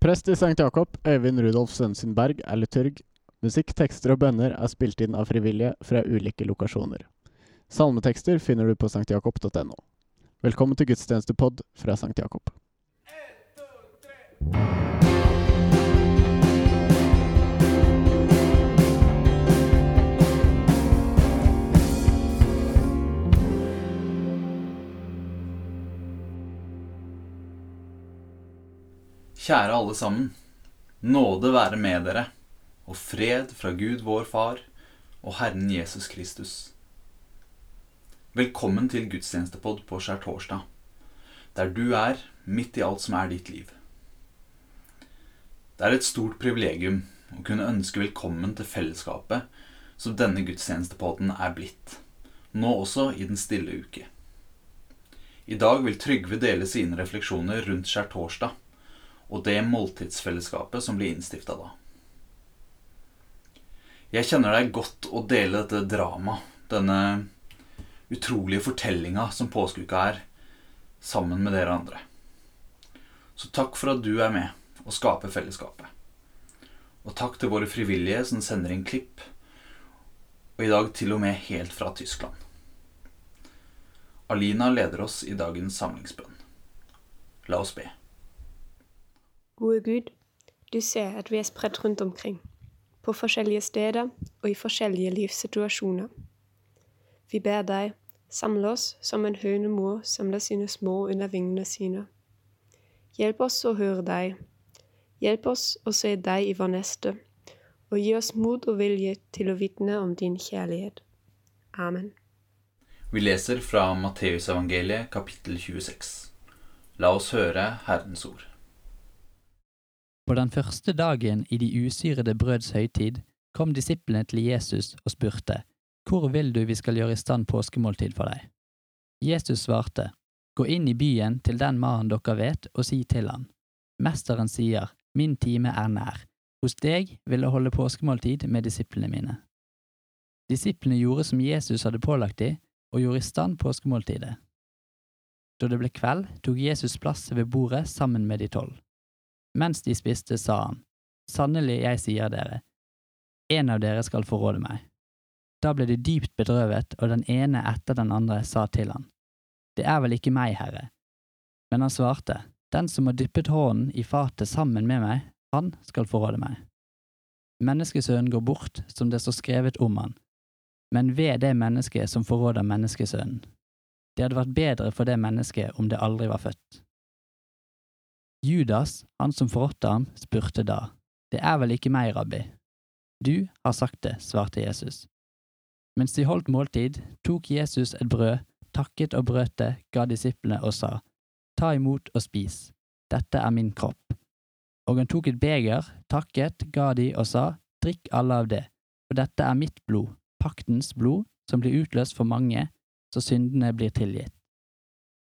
Prest i St. Jakob, Øyvind Rudolf Sønsenberg, er liturg. Musikk, tekster og bønner er spilt inn av frivillige fra ulike lokasjoner. Salmetekster finner du på sanktjakob.no. Velkommen til gudstjenestepod fra St. Jakob. Kjære alle sammen. Nåde være med dere, og fred fra Gud vår Far og Herren Jesus Kristus. Velkommen til gudstjenestepod på skjærtorsdag, der du er midt i alt som er ditt liv. Det er et stort privilegium å kunne ønske velkommen til fellesskapet som denne gudstjenestepoden er blitt, nå også i Den stille uke. I dag vil Trygve dele sine refleksjoner rundt skjærtorsdag og det måltidsfellesskapet som blir innstifta da. Jeg kjenner er godt å dele dette dramaet, denne utrolige fortellinga som påskeuka er, sammen med dere andre. Så takk for at du er med og skaper fellesskapet. Og takk til våre frivillige som sender inn klipp, og i dag til og med helt fra Tyskland. Alina leder oss i dagens samlingsbønn. La oss be. Gode Gud, du ser at vi er spredt rundt omkring, på forskjellige steder og i forskjellige livssituasjoner. Vi ber deg, samle oss som en hønemor samler sine små under vingene sine. Hjelp oss å høre deg. Hjelp oss å se deg i vår neste, og gi oss mot og vilje til å vitne om din kjærlighet. Amen. Vi leser fra Matteusevangeliet kapittel 26. La oss høre Herrens ord. På den første dagen i de usyrede brøds høytid kom disiplene til Jesus og spurte, Hvor vil du vi skal gjøre i stand påskemåltid for deg? Jesus svarte, Gå inn i byen til den mannen dere vet, og si til han, Mesteren sier, Min time er nær, hos deg vil jeg holde påskemåltid med disiplene mine. Disiplene gjorde som Jesus hadde pålagt dem, og gjorde i stand påskemåltidet. Da det ble kveld, tok Jesus plass ved bordet sammen med de tolv. Mens de spiste, sa han, Sannelig, jeg sier dere, en av dere skal forråde meg. Da ble de dypt bedrøvet, og den ene etter den andre sa til han, Det er vel ikke meg, Herre. Men han svarte, Den som har dyppet hånden i fatet sammen med meg, han skal forråde meg. Menneskesønnen går bort som det står skrevet om han, men ved det mennesket som forråder menneskesønnen. Det hadde vært bedre for det mennesket om det aldri var født. Judas, han som forrådte ham, spurte da, Det er vel ikke meg, rabbi? Du har sagt det, svarte Jesus. Mens de holdt måltid, tok Jesus et brød, takket og brøt det, ga disiplene og sa, Ta imot og spis, dette er min kropp. Og han tok et beger, takket, ga de og sa, Drikk alle av det, for dette er mitt blod, paktens blod, som blir utløst for mange, så syndene blir tilgitt.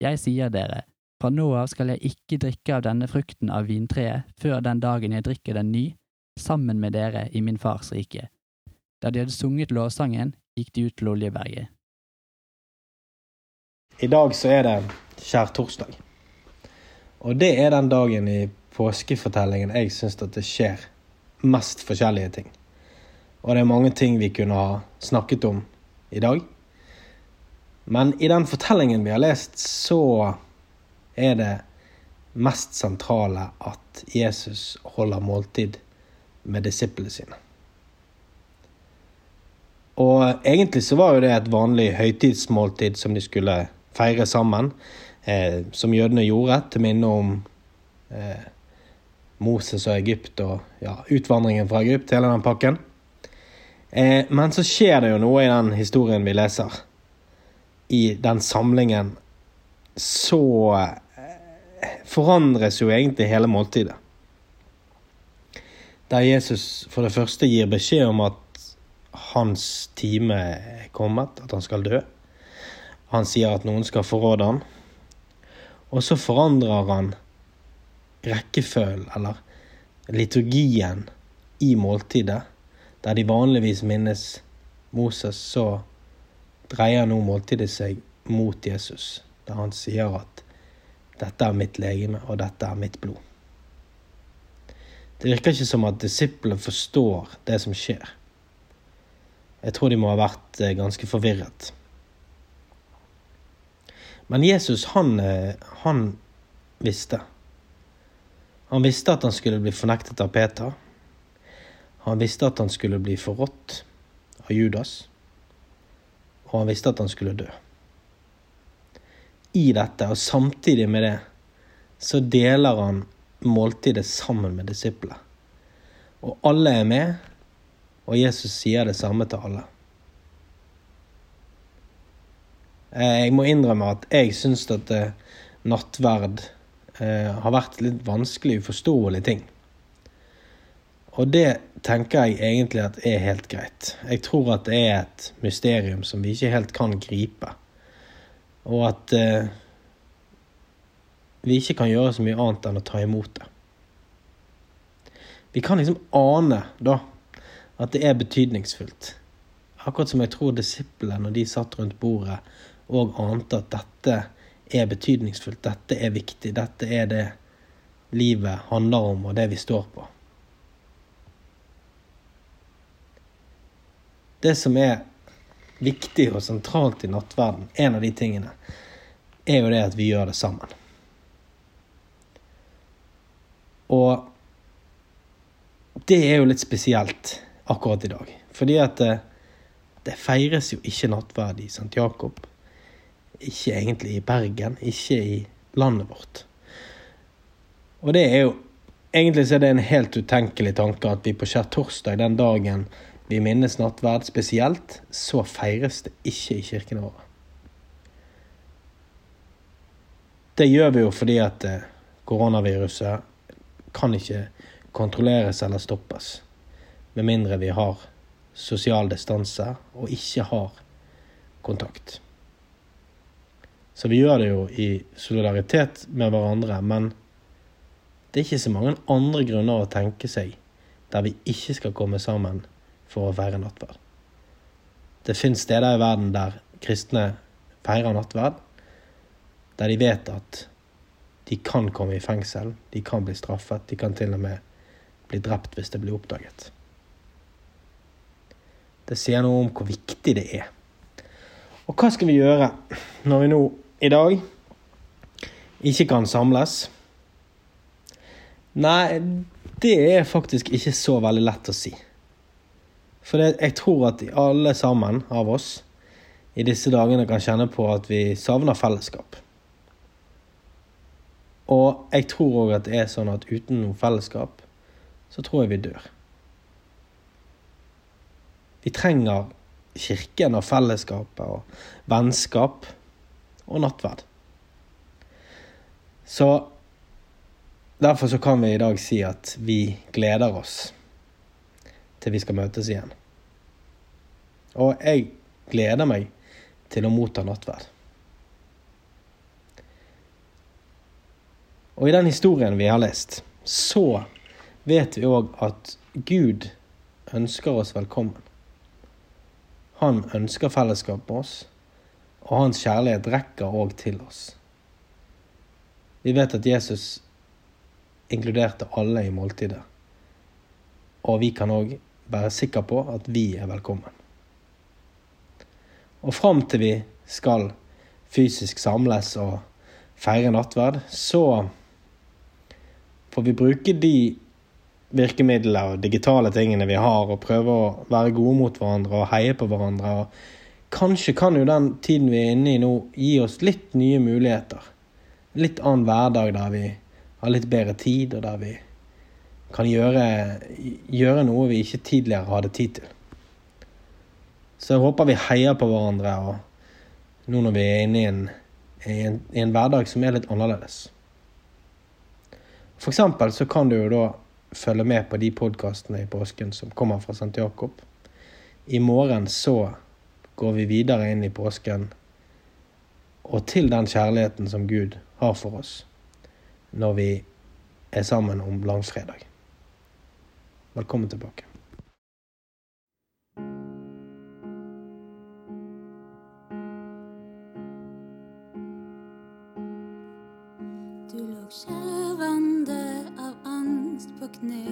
Jeg sier dere, fra nå av skal jeg ikke drikke av denne frukten av vintreet før den dagen jeg drikker den ny, sammen med dere i min fars rike. Da de hadde sunget lovsangen, gikk de ut til Oljeberget. I dag så er det skjærtorsdag. Og det er den dagen i påskefortellingen jeg syns at det skjer mest forskjellige ting. Og det er mange ting vi kunne ha snakket om i dag. Men i den fortellingen vi har lest, så er det mest sentrale at Jesus holder måltid med disiplene sine. Og egentlig så var jo det et vanlig høytidsmåltid som de skulle feire sammen, eh, som jødene gjorde til minne om eh, Moses og Egypt og ja, utvandringen fra Egypt, hele den pakken. Eh, men så skjer det jo noe i den historien vi leser. I den samlingen så forandres jo egentlig hele måltidet. Der Jesus for det første gir beskjed om at hans time er kommet, at han skal dø. Han sier at noen skal forråde han. Og så forandrer han rekkefølgen, eller liturgien, i måltidet. Der de vanligvis minnes Moses, så dreier nå måltidet seg mot Jesus. Der han sier at 'dette er mitt legeme, og dette er mitt blod'. Det virker ikke som at disiplene forstår det som skjer. Jeg tror de må ha vært eh, ganske forvirret. Men Jesus, han, eh, han visste. Han visste at han skulle bli fornektet av Peter. Han visste at han skulle bli forrådt av Judas. Og han visste at han skulle dø. I dette, og samtidig med det, så deler han måltidet sammen med disiplene. Og alle er med, og Jesus sier det samme til alle. Eh, jeg må innrømme at jeg syns at eh, nattverd eh, har vært litt vanskelig uforståelig ting. Og det tenker jeg egentlig at er helt greit. Jeg tror at det er et mysterium som vi ikke helt kan gripe. Og at eh, vi ikke kan gjøre så mye annet enn å ta imot det. Vi kan liksom ane da at det er betydningsfullt. Akkurat som jeg tror disiplene, når de satt rundt bordet, og ante at dette er betydningsfullt, dette er viktig, dette er det livet handler om, og det vi står på. Det som er viktig og sentralt i nattverden, en av de tingene, er jo det at vi gjør det sammen. Og det er jo litt spesielt akkurat i dag. Fordi at det, det feires jo ikke nattverd i St. Jakob. Ikke egentlig i Bergen, ikke i landet vårt. Og det er jo Egentlig så er det en helt utenkelig tanke at vi på skjærtorsdag, den dagen vi minnes nattverd spesielt, så feires det ikke i kirkene våre. Det gjør vi jo fordi at eh, koronaviruset kan ikke kontrolleres eller stoppes. Med mindre vi har sosial distanse og ikke har kontakt. Så vi gjør det jo i solidaritet med hverandre, men det er ikke så mange andre grunner å tenke seg der vi ikke skal komme sammen for å feire nattverd. Det fins steder i verden der kristne feirer nattverd, der de vet at de kan komme i fengsel, de kan bli straffet, de kan til og med bli drept hvis det blir oppdaget. Det sier noe om hvor viktig det er. Og hva skal vi gjøre når vi nå i dag ikke kan samles? Nei, det er faktisk ikke så veldig lett å si. For det, jeg tror at alle sammen av oss i disse dagene kan kjenne på at vi savner fellesskap. Og jeg tror òg at det er sånn at uten noe fellesskap, så tror jeg vi dør. Vi trenger kirken og fellesskapet og vennskap og nattverd. Så derfor så kan vi i dag si at vi gleder oss til vi skal møtes igjen. Og jeg gleder meg til å motta nattverd. Og i den historien vi har lest, så vet vi òg at Gud ønsker oss velkommen. Han ønsker fellesskap med oss og hans kjærlighet rekker òg til oss. Vi vet at Jesus inkluderte alle i måltidet, og vi kan òg være sikker på at vi er velkommen. Og fram til vi skal fysisk samles og feire nattverd, så får vi bruke de virkemidlene og digitale tingene vi har, og prøve å være gode mot hverandre og heie på hverandre. og Kanskje kan jo den tiden vi er inne i nå, gi oss litt nye muligheter. Litt annen hverdag der vi har litt bedre tid, og der vi kan gjøre, gjøre noe vi ikke tidligere hadde tid til. Så jeg håper vi heier på hverandre og nå når vi er inne i en, i en, i en hverdag som er litt annerledes. For eksempel så kan du jo da følge med på de podkastene i påsken som kommer fra St. Jakob. I morgen så går vi videre inn i påsken og til den kjærligheten som Gud har for oss når vi er sammen om langfredag. Velkommen tilbake. Du lå skjelvende av angst på kne,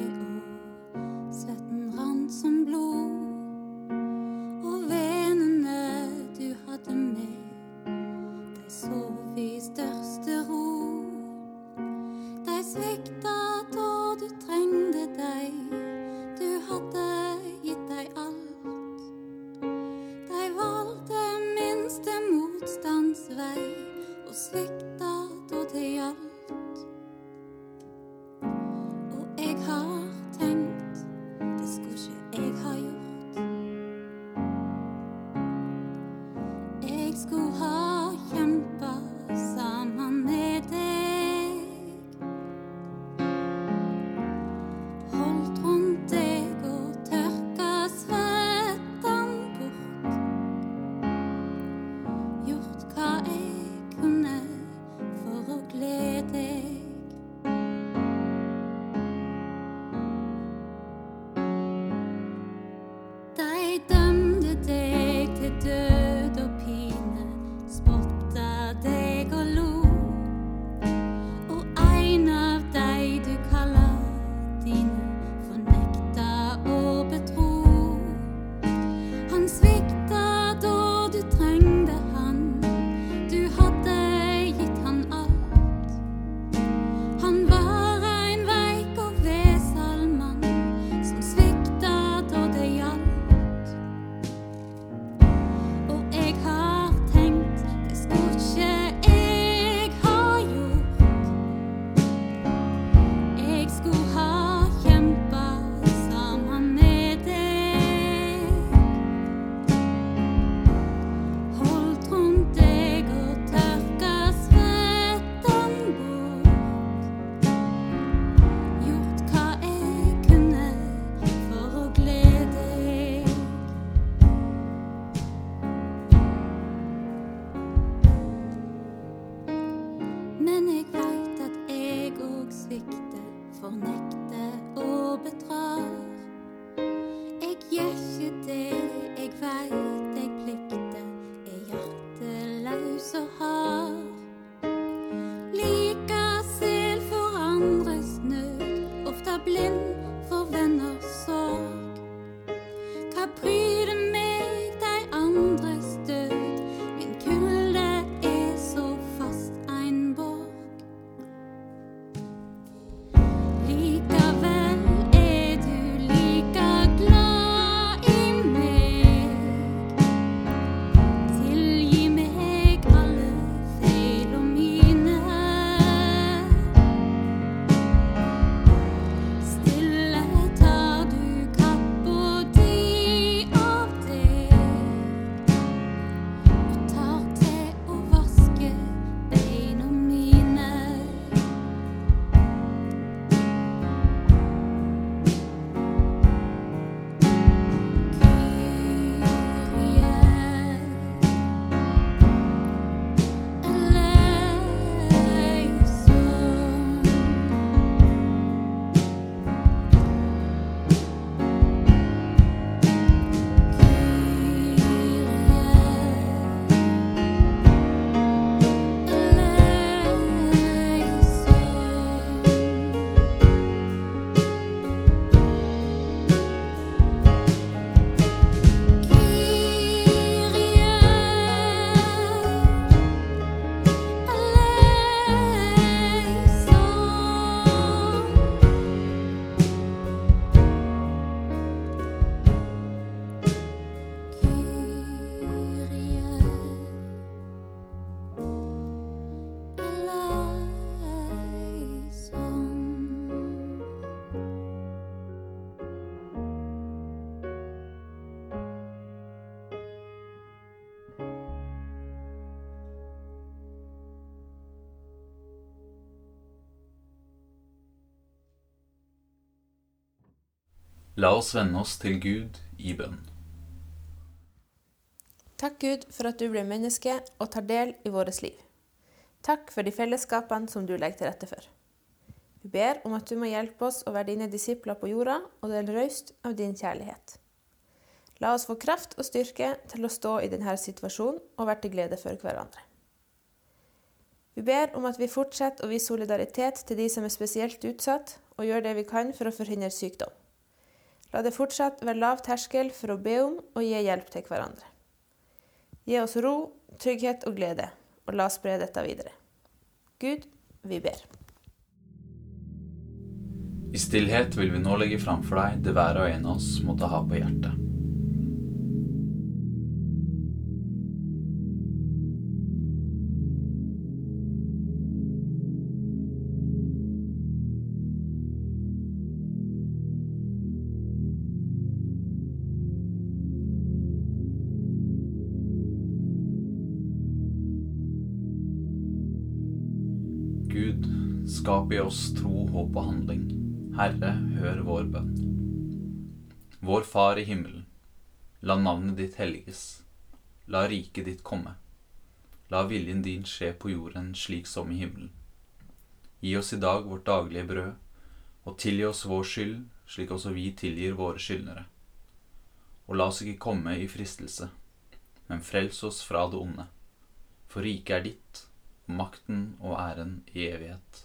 òg svikter, fornekter La oss vende oss til Gud i bønn. Takk Gud for at du blir menneske og tar del i vårt liv. Takk for de fellesskapene som du legger til rette for. Vi ber om at du må hjelpe oss å være dine disipler på jorda og dele raust av din kjærlighet. La oss få kraft og styrke til å stå i denne situasjonen og være til glede for hverandre. Vi ber om at vi fortsetter å vise solidaritet til de som er spesielt utsatt, og gjør det vi kan for å forhindre sykdom. La det fortsatt være lav terskel for å be om og gi hjelp til hverandre. Gi oss ro, trygghet og glede, og la oss spre dette videre. Gud, vi ber. I stillhet vil vi nå legge framfor deg det hver og en av oss måtte ha på hjertet. Skap i oss tro, håp og handling. Herre, hør vår bønn. Vår Far i himmelen. La navnet ditt helliges. La riket ditt komme. La viljen din skje på jorden slik som i himmelen. Gi oss i dag vårt daglige brød, og tilgi oss vår skyld, slik også vi tilgir våre skyldnere. Og la oss ikke komme i fristelse, men frels oss fra det onde. For riket er ditt, makten og æren i evighet.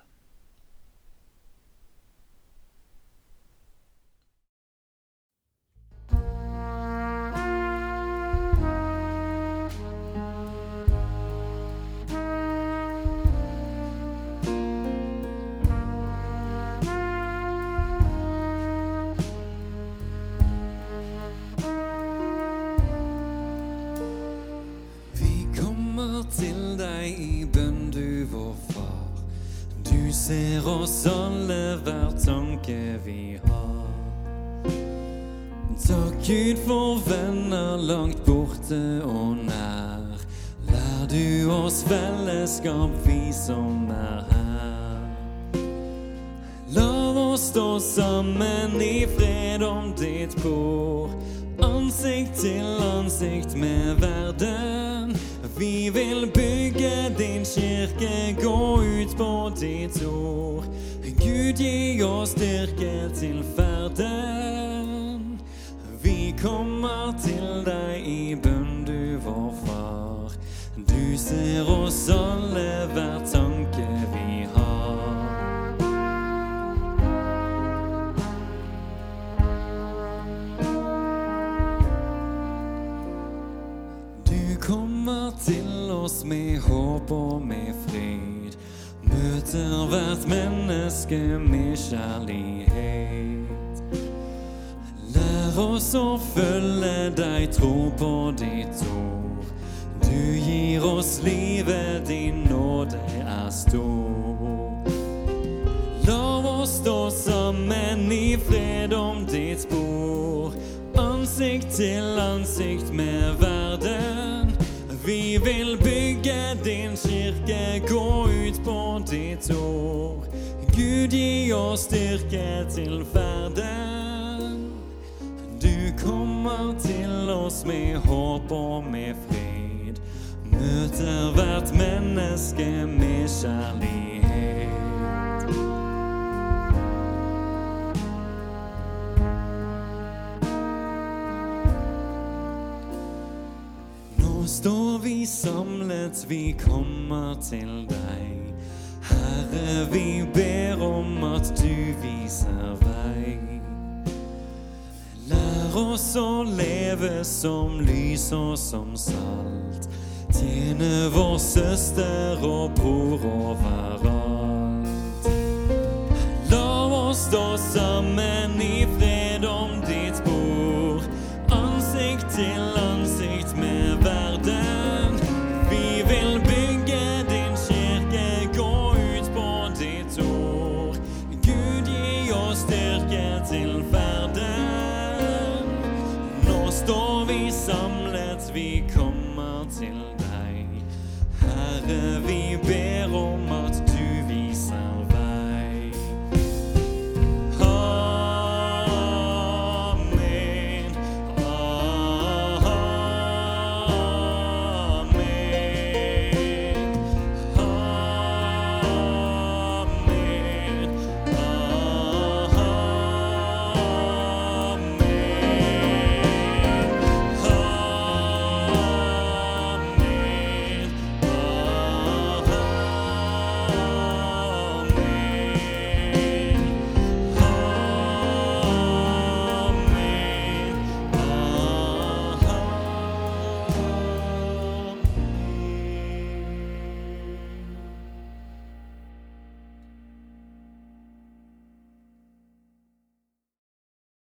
Fellesskap, vi som er her. La oss stå sammen i fred om ditt bord. Ansikt til ansikt med verden. Vi vil bygge din kirke, gå ut på ditt ord. Gud, gi oss styrke til ferden. Vi kommer til deg i bønn, du vår far. Du ser oss alle hver tanke vi har. Du kommer til oss med håp og med fred. Møter hvert menneske med kjærlighet. Lær oss å følge deg, tro på ditt ord. Du gir oss livet, din nåde er stor. La oss stå sammen i fred om ditt spor. Ansikt til ansikt med verden. Vi vil bygge din kirke, gå ut på ditt ord. Gud, gi oss styrke til ferden. Du kommer til oss med håp og med fred. Møter hvert menneske med kjærlighet. Nå står vi samlet, vi kommer til deg. Herre, vi ber om at du viser vei. Lær oss å leve som lys og som salt. Tjene vår søster og bror overalt. La oss stå sammen